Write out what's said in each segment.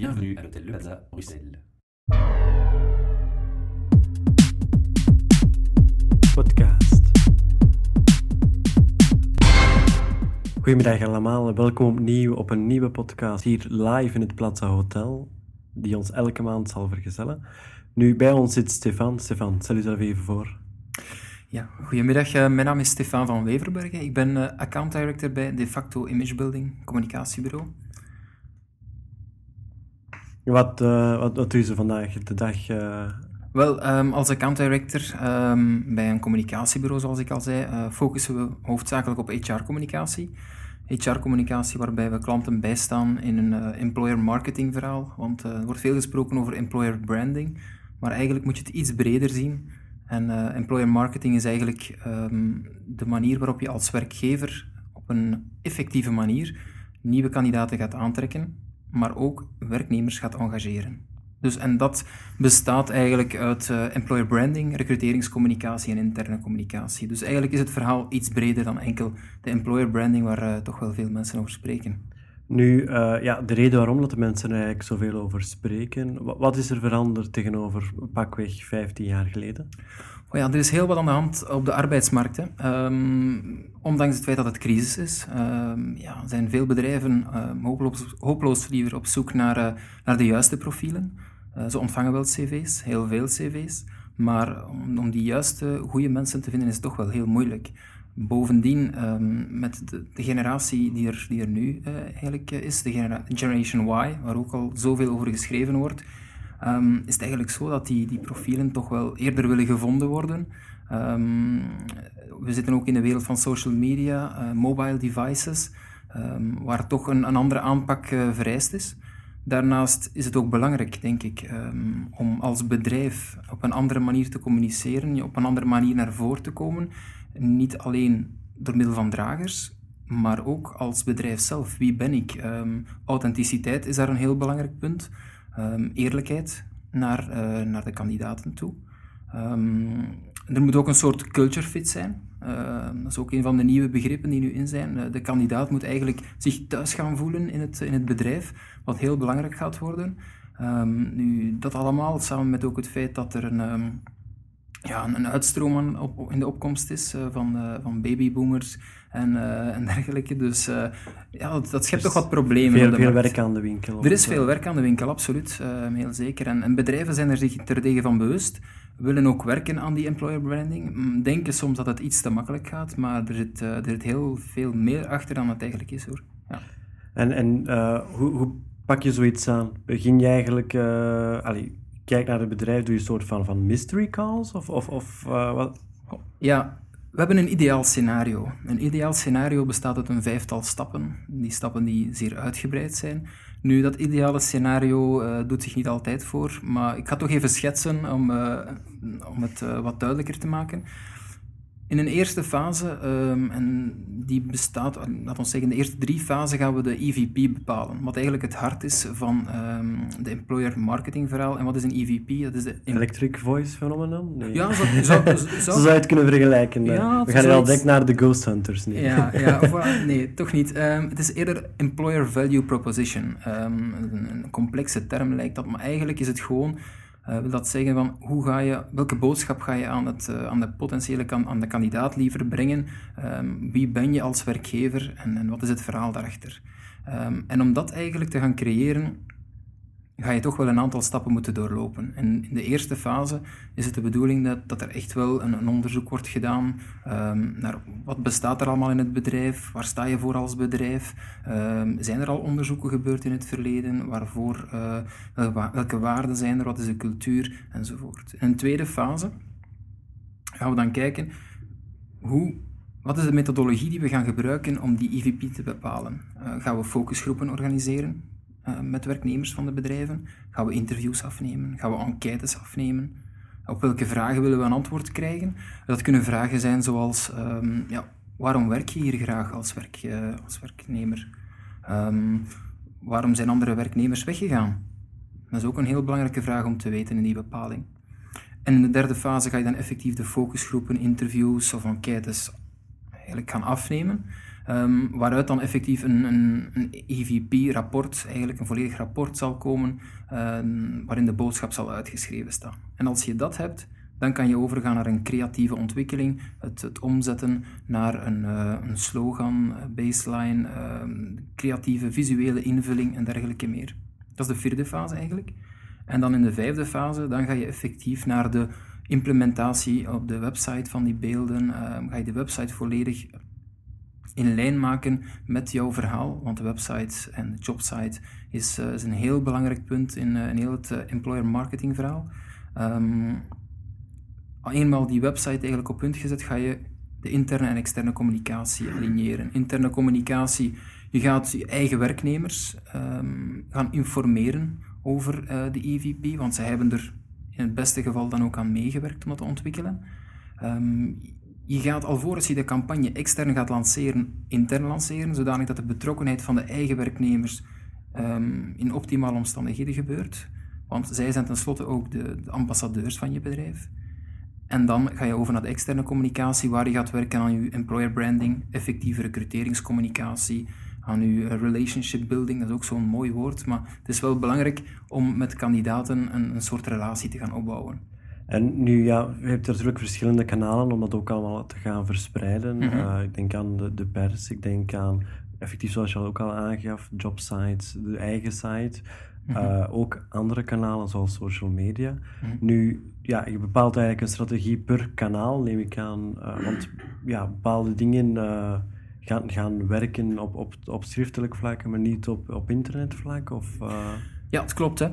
Bienvenue à l'hôtel Le Plaza, Bruxelles. Podcast. Goedemiddag allemaal, welkom opnieuw op een nieuwe podcast hier live in het Plaza Hotel, die ons elke maand zal vergezellen. Nu, bij ons zit Stefan. Stefan, stel jezelf even voor. Ja, goedemiddag. Eh, mijn naam is Stefan van Weverbergen. Ik ben eh, account director bij De Facto Image Building, communicatiebureau. Wat, eh, wat, je vandaag de dag? eh, Wel, ehm, als account director ehm, bij een communicatiebureau, zoals ik al zei, eh, focussen we hoofdzakelijk op HR-communicatie. HR-communicatie waarbij we klanten bijstaan in een employer marketing verhaal. Want er wordt veel gesproken over employer branding, maar eigenlijk moet je het iets breder zien. En employer marketing is eigenlijk ehm, de manier waarop je als werkgever op een effectieve manier nieuwe kandidaten gaat aantrekken, maar ook werknemers gaat engageren. Dus, en dat bestaat eigenlijk uit eh, employer branding, recruteringscommunicatie en interne communicatie. Dus eigenlijk is het verhaal iets breder dan enkel de employer branding, waar eh, toch wel veel mensen over spreken. Nu, eh, ja, de reden waarom dat de mensen er eigenlijk zoveel over spreken, wa- wat is er veranderd tegenover pakweg 15 jaar geleden? Ja, er is heel wat aan de hand op de arbeidsmarkt. Hè. Ehm, ondanks het feit dat het crisis is, ehm, ja, zijn veel bedrijven ehm, hopeloos, hopeloos liever op zoek naar, eh, naar de juiste profielen. Eh, ze ontvangen wel cv's, heel veel cv's, maar om, om die juiste, goede mensen te vinden is toch wel heel moeilijk. Bovendien, met de, de generatie die er, die er nu eh, eigenlijk is, de genera- Generation Y, waar ook al zoveel over geschreven wordt, Ehm, is het eigenlijk zo dat die, die profielen toch wel eerder willen gevonden worden. Ehm, we zitten ook in de wereld van social media, eh, mobile devices, ehm, waar toch een, een andere aanpak eh, vereist is. Daarnaast is het ook belangrijk, denk ik, om als bedrijf op een andere manier te communiceren, op een andere manier naar voren te komen. Niet alleen door middel van dragers, maar ook als bedrijf zelf. Wie ben ik? Authenticiteit is daar een heel belangrijk punt. Ehm, eerlijkheid naar, eh, naar de kandidaten toe. Ehm, er moet ook een soort culture fit zijn. Ehm, dat is ook een van de nieuwe begrippen die nu in zijn. Eh, de kandidaat moet eigenlijk zich thuis gaan voelen in het, in het bedrijf, wat heel belangrijk gaat worden. Nu, dat allemaal samen met ook het feit dat er een, ehm, ja, een, uitstroom in de opkomst is eh, van, van babyboomers en, eh, en dergelijke. Dus eh, ja, dat, dat schept toch wat problemen. Veel, veel werk aan de winkel. Er is veel werk aan de winkel, absoluut. eh, heel zeker. En, en bedrijven zijn er zich terdege van bewust. Willen ook werken aan die employer branding. Denken soms dat het iets te makkelijk gaat, maar er zit, er zit heel veel meer achter dan het eigenlijk is hoor. Ja. En, en hoe, hoe pak je zoiets aan? Begin je eigenlijk, allee, kijk naar het bedrijf, doe je een soort van, van mystery calls? Of, of, of wat? Ja, we hebben een ideaal scenario. Een ideaal scenario bestaat uit een vijftal stappen. Die stappen die zeer uitgebreid zijn. Nu, dat ideale scenario eh, doet zich niet altijd voor, maar ik ga toch even schetsen om, eh, om het eh, wat duidelijker te maken. In een eerste fase, ehm, en die bestaat, laten we zeggen, in de eerste drie fasen gaan we de EVP bepalen. Wat eigenlijk het hart is van ehm, de employer marketing verhaal. En wat is een EVP? Dat is de Electric voice phenomenon? Nee. ja, zo, zo, zo, Zo zou je het kunnen vergelijken. eh. Ja, We gaan wel direct naar de Ghost Hunters nu. Ja, ja of, nee, toch niet. Ehm, het is eerder employer value proposition. Een, een complexe term lijkt dat, maar eigenlijk is het gewoon, eh, wil dat zeggen van hoe ga je, welke boodschap ga je aan, het, eh, aan de potentiële kan, aan de kandidaat liever brengen? Ehm, wie ben je als werkgever en, en wat is het verhaal daarachter? Ehm, en om dat eigenlijk te gaan creëren, ga je toch wel een aantal stappen moeten doorlopen. En in de eerste fase is het de bedoeling dat, dat er echt wel een, onderzoek wordt gedaan ehm, naar wat bestaat er allemaal in het bedrijf, waar sta je voor als bedrijf, Ehm, zijn er al onderzoeken gebeurd in het verleden, waarvoor, eh, welke wa- welke waarden zijn er, wat is de cultuur, enzovoort. In een tweede fase gaan we dan kijken hoe, wat is de methodologie die we gaan gebruiken om die EVP te bepalen. Eh, gaan we focusgroepen organiseren? Eh, met werknemers van de bedrijven? Gaan we interviews afnemen? Gaan we enquêtes afnemen? Op welke vragen willen we een antwoord krijgen? Dat kunnen vragen zijn zoals, ehm, ja, waarom werk je hier graag als, werk, eh, als werknemer? Ehm, waarom zijn andere werknemers weggegaan? Dat is ook een heel belangrijke vraag om te weten in die bepaling. En in de derde fase ga je dan effectief de focusgroepen, interviews of enquêtes eigenlijk gaan afnemen. Ehm, waaruit dan effectief een, een, een EVP-rapport, eigenlijk een volledig rapport zal komen, ehm, waarin de boodschap zal uitgeschreven staan. En als je dat hebt, dan kan je overgaan naar een creatieve ontwikkeling, het, het omzetten naar een, uh, een slogan, baseline, ehm, creatieve visuele invulling en dergelijke meer. Dat is de vierde fase eigenlijk. En dan in de vijfde fase, dan ga je effectief naar de implementatie op de website van die beelden. ga je de website volledig in lijn maken met jouw verhaal. Want de website en de jobsite is, uh, is een heel belangrijk punt in, uh, in heel het uh, employer marketing verhaal. Um, eenmaal die website eigenlijk op punt gezet, ga je de interne en externe communicatie aligneren. Interne communicatie, je gaat je eigen werknemers um, gaan informeren over de EVP, want zij hebben er in het beste geval dan ook aan meegewerkt om dat te ontwikkelen. Um, je gaat alvorens je de campagne extern gaat lanceren, intern lanceren, zodanig dat de betrokkenheid van de eigen werknemers um, in optimale omstandigheden gebeurt. Want zij zijn tenslotte ook de, de, ambassadeurs van je bedrijf. En dan ga je over naar de externe communicatie, waar je gaat werken aan je employer branding, effectieve recruteringscommunicatie, aan je relationship building, dat is ook zo'n mooi woord, maar het is wel belangrijk om met kandidaten een, een soort relatie te gaan opbouwen. En nu, ja, je hebt natuurlijk verschillende kanalen om dat ook allemaal te gaan verspreiden. Mhm. uh, ik denk aan de, de pers, ik denk aan, effectief zoals je al ook al aangaf, jobsites, de eigen site. Mhm. Uh, ook andere kanalen zoals social media. Mhm. Nu, ja, je bepaalt eigenlijk een strategie per kanaal, neem ik aan. Uh, want ja, bepaalde dingen gaan, gaan werken op, op, op schriftelijk vlak, maar niet op, op internetvlak? Of, ja, het klopt. Hè.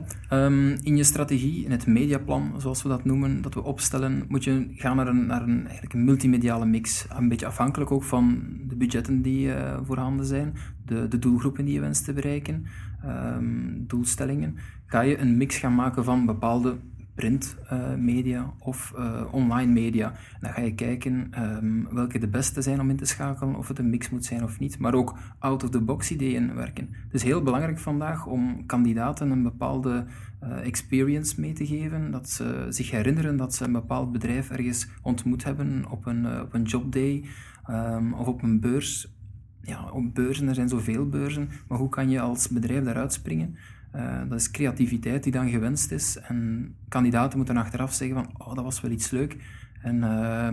Um, in je strategie, in het mediaplan, zoals we dat noemen, dat we opstellen, moet je gaan naar een, naar een, eigenlijk een multimediale mix. Een beetje afhankelijk ook van de budgetten die uh, voorhanden zijn, de, de doelgroepen die je wenst te bereiken, um, doelstellingen. Ga je een mix gaan maken van bepaalde printmedia of uh, online media. Dan ga je kijken um, welke de beste zijn om in te schakelen, of het een mix moet zijn of niet, maar ook out-of-the-box ideeën werken. Het is heel belangrijk vandaag om kandidaten een bepaalde uh, experience mee te geven, dat ze zich herinneren dat ze een bepaald bedrijf ergens ontmoet hebben op een, op een jobday um, of op een beurs. Ja, op beurzen, er zijn zoveel beurzen, maar hoe kan je als bedrijf daaruit springen? Uh, dat is creativiteit die dan gewenst is. En kandidaten moeten achteraf zeggen van, oh, dat was wel iets leuk. En, uh,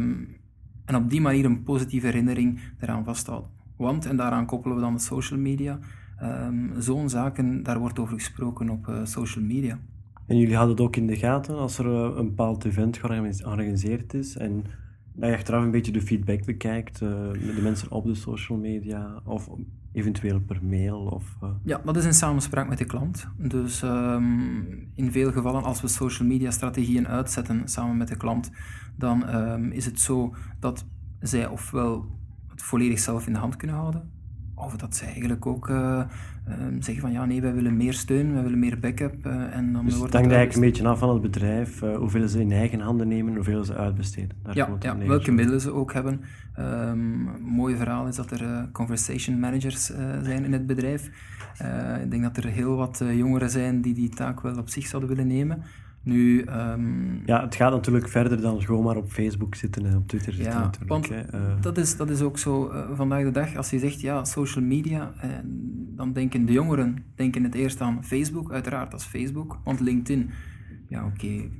en op die manier een positieve herinnering eraan vasthouden. Want, en daaraan koppelen we dan de social media, um, zo'n zaken, daar wordt over gesproken op uh, social media. En jullie hadden het ook in de gaten als er uh, een bepaald event georganiseerd is en dat je achteraf een beetje de feedback bekijkt, uh, de mensen op de social media of eventueel per mail? Of, uh... Ja, dat is in samenspraak met de klant. Dus um, in veel gevallen, als we social media strategieën uitzetten samen met de klant, dan um, is het zo dat zij ofwel het volledig zelf in de hand kunnen houden, of dat zij eigenlijk ook uh, uh, zeggen van ja, nee, wij willen meer steun, wij willen meer backup. Uh, en dan dus wordt het hangt eigenlijk een beetje af van het bedrijf, hoeveel ze in eigen handen nemen, hoeveel ze uitbesteden. Daar ja, ja welke middelen ze ook hebben. Um, een mooi verhaal is dat er conversation managers zijn in het bedrijf. ik denk dat er heel wat jongeren zijn die die taak wel op zich zouden willen nemen. Nu, um, ja, het gaat natuurlijk verder dan gewoon maar op Facebook zitten en op Twitter zitten ja, natuurlijk. Want hè. Uh, dat, is, dat is ook zo uh, vandaag de dag. Als je zegt ja, social media, uh, dan denken de jongeren denken het eerst aan Facebook, uiteraard als Facebook. Want LinkedIn, ja oké, okay,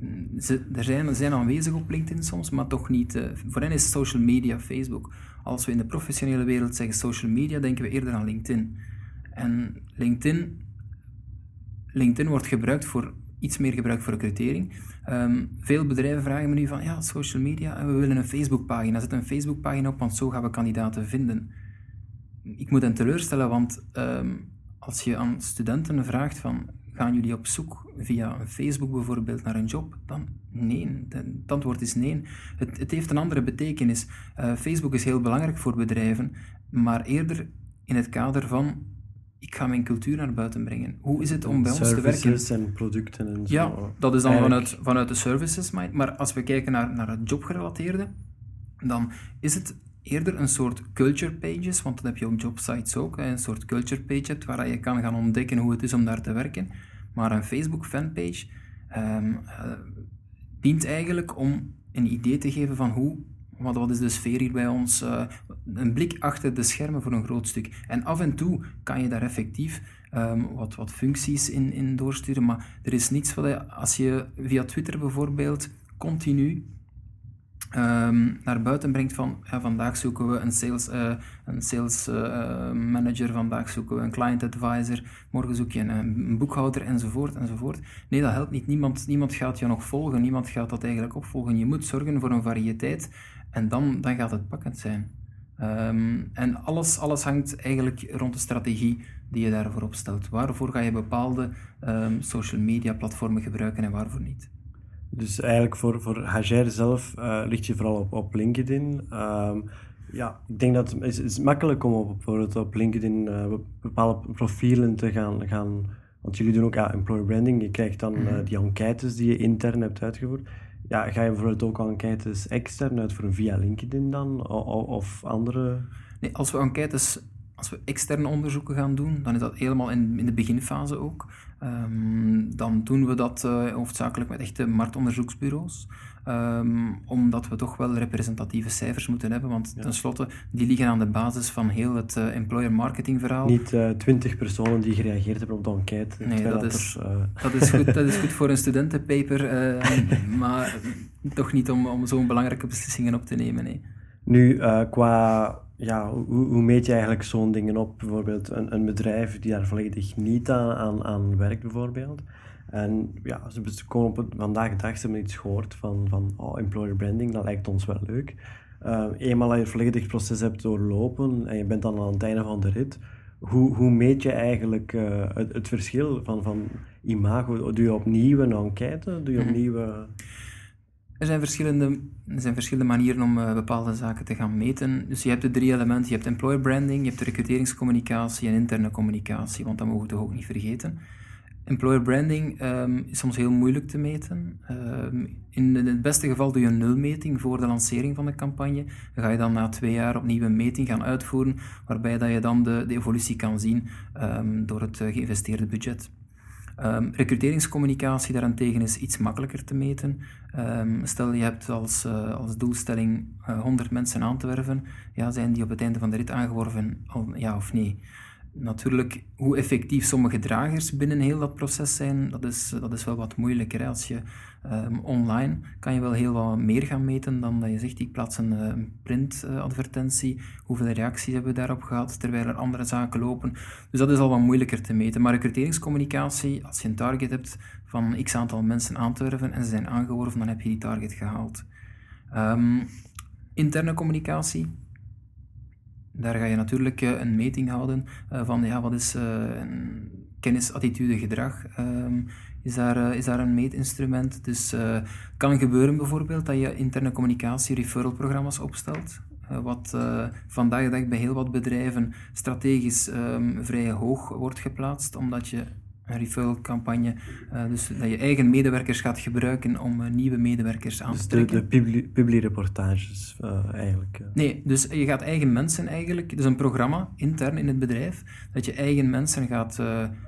er zijn, zijn aanwezig op LinkedIn soms, maar toch niet. voor hen is social media Facebook. Als we in de professionele wereld zeggen social media, denken we eerder aan LinkedIn. En LinkedIn, LinkedIn wordt gebruikt voor iets meer gebruikt voor recrutering. Um, veel bedrijven vragen me nu van, ja, social media, en we willen een Facebookpagina. Zet een Facebookpagina op, want zo gaan we kandidaten vinden. Ik moet hen teleurstellen, want um, als je aan studenten vraagt van, gaan jullie op zoek via Facebook bijvoorbeeld naar een job? Dan nee. Het antwoord is nee. Het, het heeft een andere betekenis. Uh, Facebook is heel belangrijk voor bedrijven, maar eerder in het kader van ik ga mijn cultuur naar buiten brengen. Hoe is het om bij ons te werken? Services en producten en zo. Ja, dat is dan Eigenlijk- vanuit, vanuit de services mind. Maar als we kijken naar, naar het jobgerelateerde, dan is het eerder een soort culture pages, want dat heb je op jobsites ook, een soort culture page hebt waar je kan gaan ontdekken hoe het is om daar te werken. Maar een Facebook fanpage ehm, eh, dient eigenlijk om een idee te geven van hoe Wat, wat is de sfeer hier bij ons? Uh, een blik achter de schermen voor een groot stuk. En af en toe kan je daar effectief um, wat, wat functies in, in doorsturen, maar er is niets wat als je via Twitter bijvoorbeeld continu um, naar buiten brengt van ja, vandaag zoeken we een sales, uh, een sales uh, manager, vandaag zoeken we een client advisor, morgen zoek je een, boekhouder enzovoort enzovoort. Nee, dat helpt niet. Niemand, niemand gaat je nog volgen, niemand gaat dat eigenlijk opvolgen. Je moet zorgen voor een variëteit en dan, dan gaat het pakkend zijn. Um, en alles, alles hangt eigenlijk rond de strategie die je daarvoor opstelt. Waarvoor ga je bepaalde um, social media platformen gebruiken en waarvoor niet? Dus eigenlijk voor, voor Hager zelf uh, ligt je vooral op, op LinkedIn. Um, ja, ik denk dat het is, is makkelijk om op, bijvoorbeeld op LinkedIn uh, bepaalde profielen te gaan, gaan... Want jullie doen ook ja, employer branding. Je krijgt dan uh, die enquêtes die je intern hebt uitgevoerd. Ja, ga je bijvoorbeeld ook enquêtes extern uitvoeren via LinkedIn dan? Of andere... Nee, als we enquêtes als we externe onderzoeken gaan doen, dan is dat helemaal in, in de beginfase ook. Um, dan doen we dat uh, hoofdzakelijk met echte marktonderzoeksbureaus. Um, omdat we toch wel representatieve cijfers moeten hebben, want ja. tenslotte, die liggen aan de basis van heel het uh, employer marketing verhaal. Niet uh, twintig personen die gereageerd hebben op de enquête. Nee, dat, dat, is, er, dat, is goed, dat is goed voor een studentenpaper, maar toch niet om, om zo'n belangrijke beslissingen op te nemen. Nee. Nu, qua ja, hoe, hoe, meet je eigenlijk zo'n dingen op? Bijvoorbeeld een, een bedrijf die daar volledig niet aan, aan, aan werkt, bijvoorbeeld. En ja, ze komen op het, vandaag de dag, ze hebben iets gehoord van, van oh, employer branding, dat lijkt ons wel leuk. Uh, eenmaal dat je het volledig proces hebt doorlopen en je bent dan aan het einde van de rit, hoe, hoe meet je eigenlijk uh, het, het, verschil van, van imago? Doe je opnieuw een enquête? Doe je mhm. opnieuw... Uh... Er zijn verschillende, er zijn verschillende manieren om uh, bepaalde zaken te gaan meten. Dus je hebt de drie elementen. Je hebt employer branding, je hebt de recruteringscommunicatie en interne communicatie, want dat mogen we toch ook niet vergeten. Employer branding um, is soms heel moeilijk te meten. Um, in het beste geval doe je een nulmeting voor de lancering van de campagne. Dan ga je dan na twee jaar opnieuw een meting gaan uitvoeren, waarbij dat je dan de, de evolutie kan zien um, door het uh, geïnvesteerde budget. Um, recruteringscommunicatie daarentegen is iets makkelijker te meten. Um, stel je hebt als, uh, als doelstelling uh, eh, 100 mensen aan te werven, ja, zijn die op het einde van de rit aangeworven, ja of nee? Natuurlijk, hoe effectief sommige dragers binnen heel dat proces zijn, dat is, dat is wel wat moeilijker. Hè? Als je um, online kan je wel heel wat meer gaan meten dan dat je zegt, ik plaats een uh, printadvertentie, hoeveel reacties hebben we daarop gehad, terwijl er andere zaken lopen. Dus dat is al wat moeilijker te meten. Maar recruteringscommunicatie, als je een target hebt van x aantal mensen aan te werven en ze zijn aangeworven, dan heb je die target gehaald. Um, interne communicatie, daar ga je natuurlijk uh, een meting houden uh, van ja, wat is uh, kennis, attitude, gedrag. Ehm, is, daar, is daar een meetinstrument. Dus het kan gebeuren bijvoorbeeld dat je interne communicatie referral-programma's opstelt. wat vandaag de dag bij heel wat bedrijven strategisch um, vrij hoog wordt geplaatst, omdat je een referral-campagne. Uh, dus dat je eigen medewerkers gaat gebruiken om uh, nieuwe medewerkers aan dus te trekken. de, de publi publiereportages uh, eigenlijk? Nee, dus je gaat eigen mensen eigenlijk... Dus een programma intern in het bedrijf, dat je eigen mensen gaat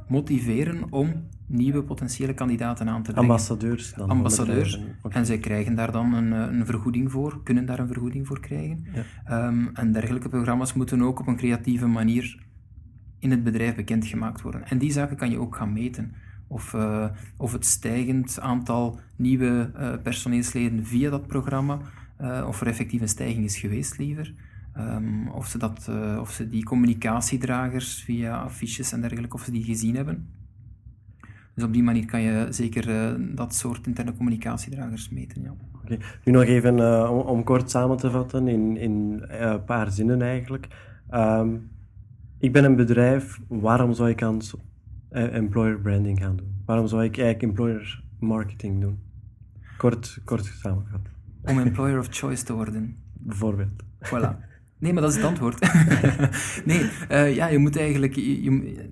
motiveren om nieuwe potentiële kandidaten aan te brengen. Ambassadeurs dan? Ambassadeurs. En zij krijgen daar dan een, een, vergoeding voor, kunnen daar een vergoeding voor krijgen. Ja. Um, en dergelijke programma's moeten ook op een creatieve manier in het bedrijf bekendgemaakt worden. En die zaken kan je ook gaan meten. Of, uh, of het stijgend aantal nieuwe uh, personeelsleden via dat programma, uh, of er effectief een stijging is geweest liever. Um, of, ze dat, of ze die communicatiedragers via affiches en dergelijke, of ze die gezien hebben. Dus op die manier kan je zeker dat soort interne communicatiedragers meten. Ja. Okay. Nu nog even om, kort samen te vatten in, in een paar zinnen eigenlijk. Um, ik ben een bedrijf, waarom zou ik aan eh, employer branding gaan doen? Waarom zou ik eigenlijk employer marketing doen? Kort, kort samengevat. Om employer of choice te worden. Bijvoorbeeld. Voilà. Nee, maar dat is het antwoord. nee, uh, ja, je moet eigenlijk...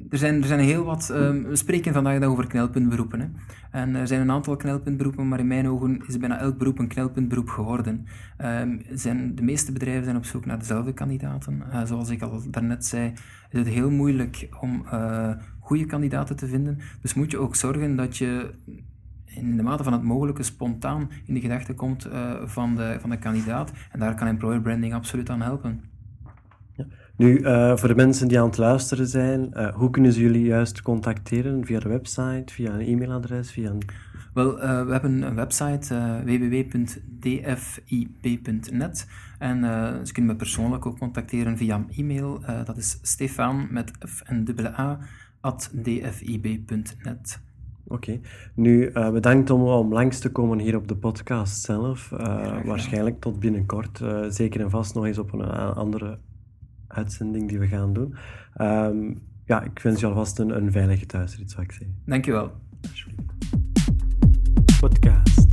Er, zijn, er zijn heel wat... Um, we spreken vandaag over knelpuntberoepen. Hè. En er zijn een aantal knelpuntberoepen, maar in mijn ogen is bijna elk beroep een knelpuntberoep geworden. Um, zijn, de meeste bedrijven zijn op zoek naar dezelfde kandidaten. Uh, zoals ik al daarnet zei, is het heel moeilijk om uh, goede kandidaten te vinden. Dus moet je ook zorgen dat je in de mate van het mogelijke spontaan in de gedachten komt uh, van, de, van de kandidaat. En daar kan employer branding absoluut aan helpen. Nu, uh, voor de mensen die aan het luisteren zijn, uh, hoe kunnen ze jullie juist contacteren? Via de website, via een e-mailadres, via een... Wel, uh, we hebben een website www.dfib.net en ze kunnen me persoonlijk ook contacteren via e-mail. dat is stefan met f en dubbele a at dfib.net. Oké. Okay. Nu, bedankt om, om langs te komen hier op de podcast zelf. waarschijnlijk tot binnenkort. zeker en vast nog eens op een andere uitzending die we gaan doen. Um, ja, ik wens je alvast een, een veilige thuisrit, zou ik zeggen. Dankjewel. Podcast.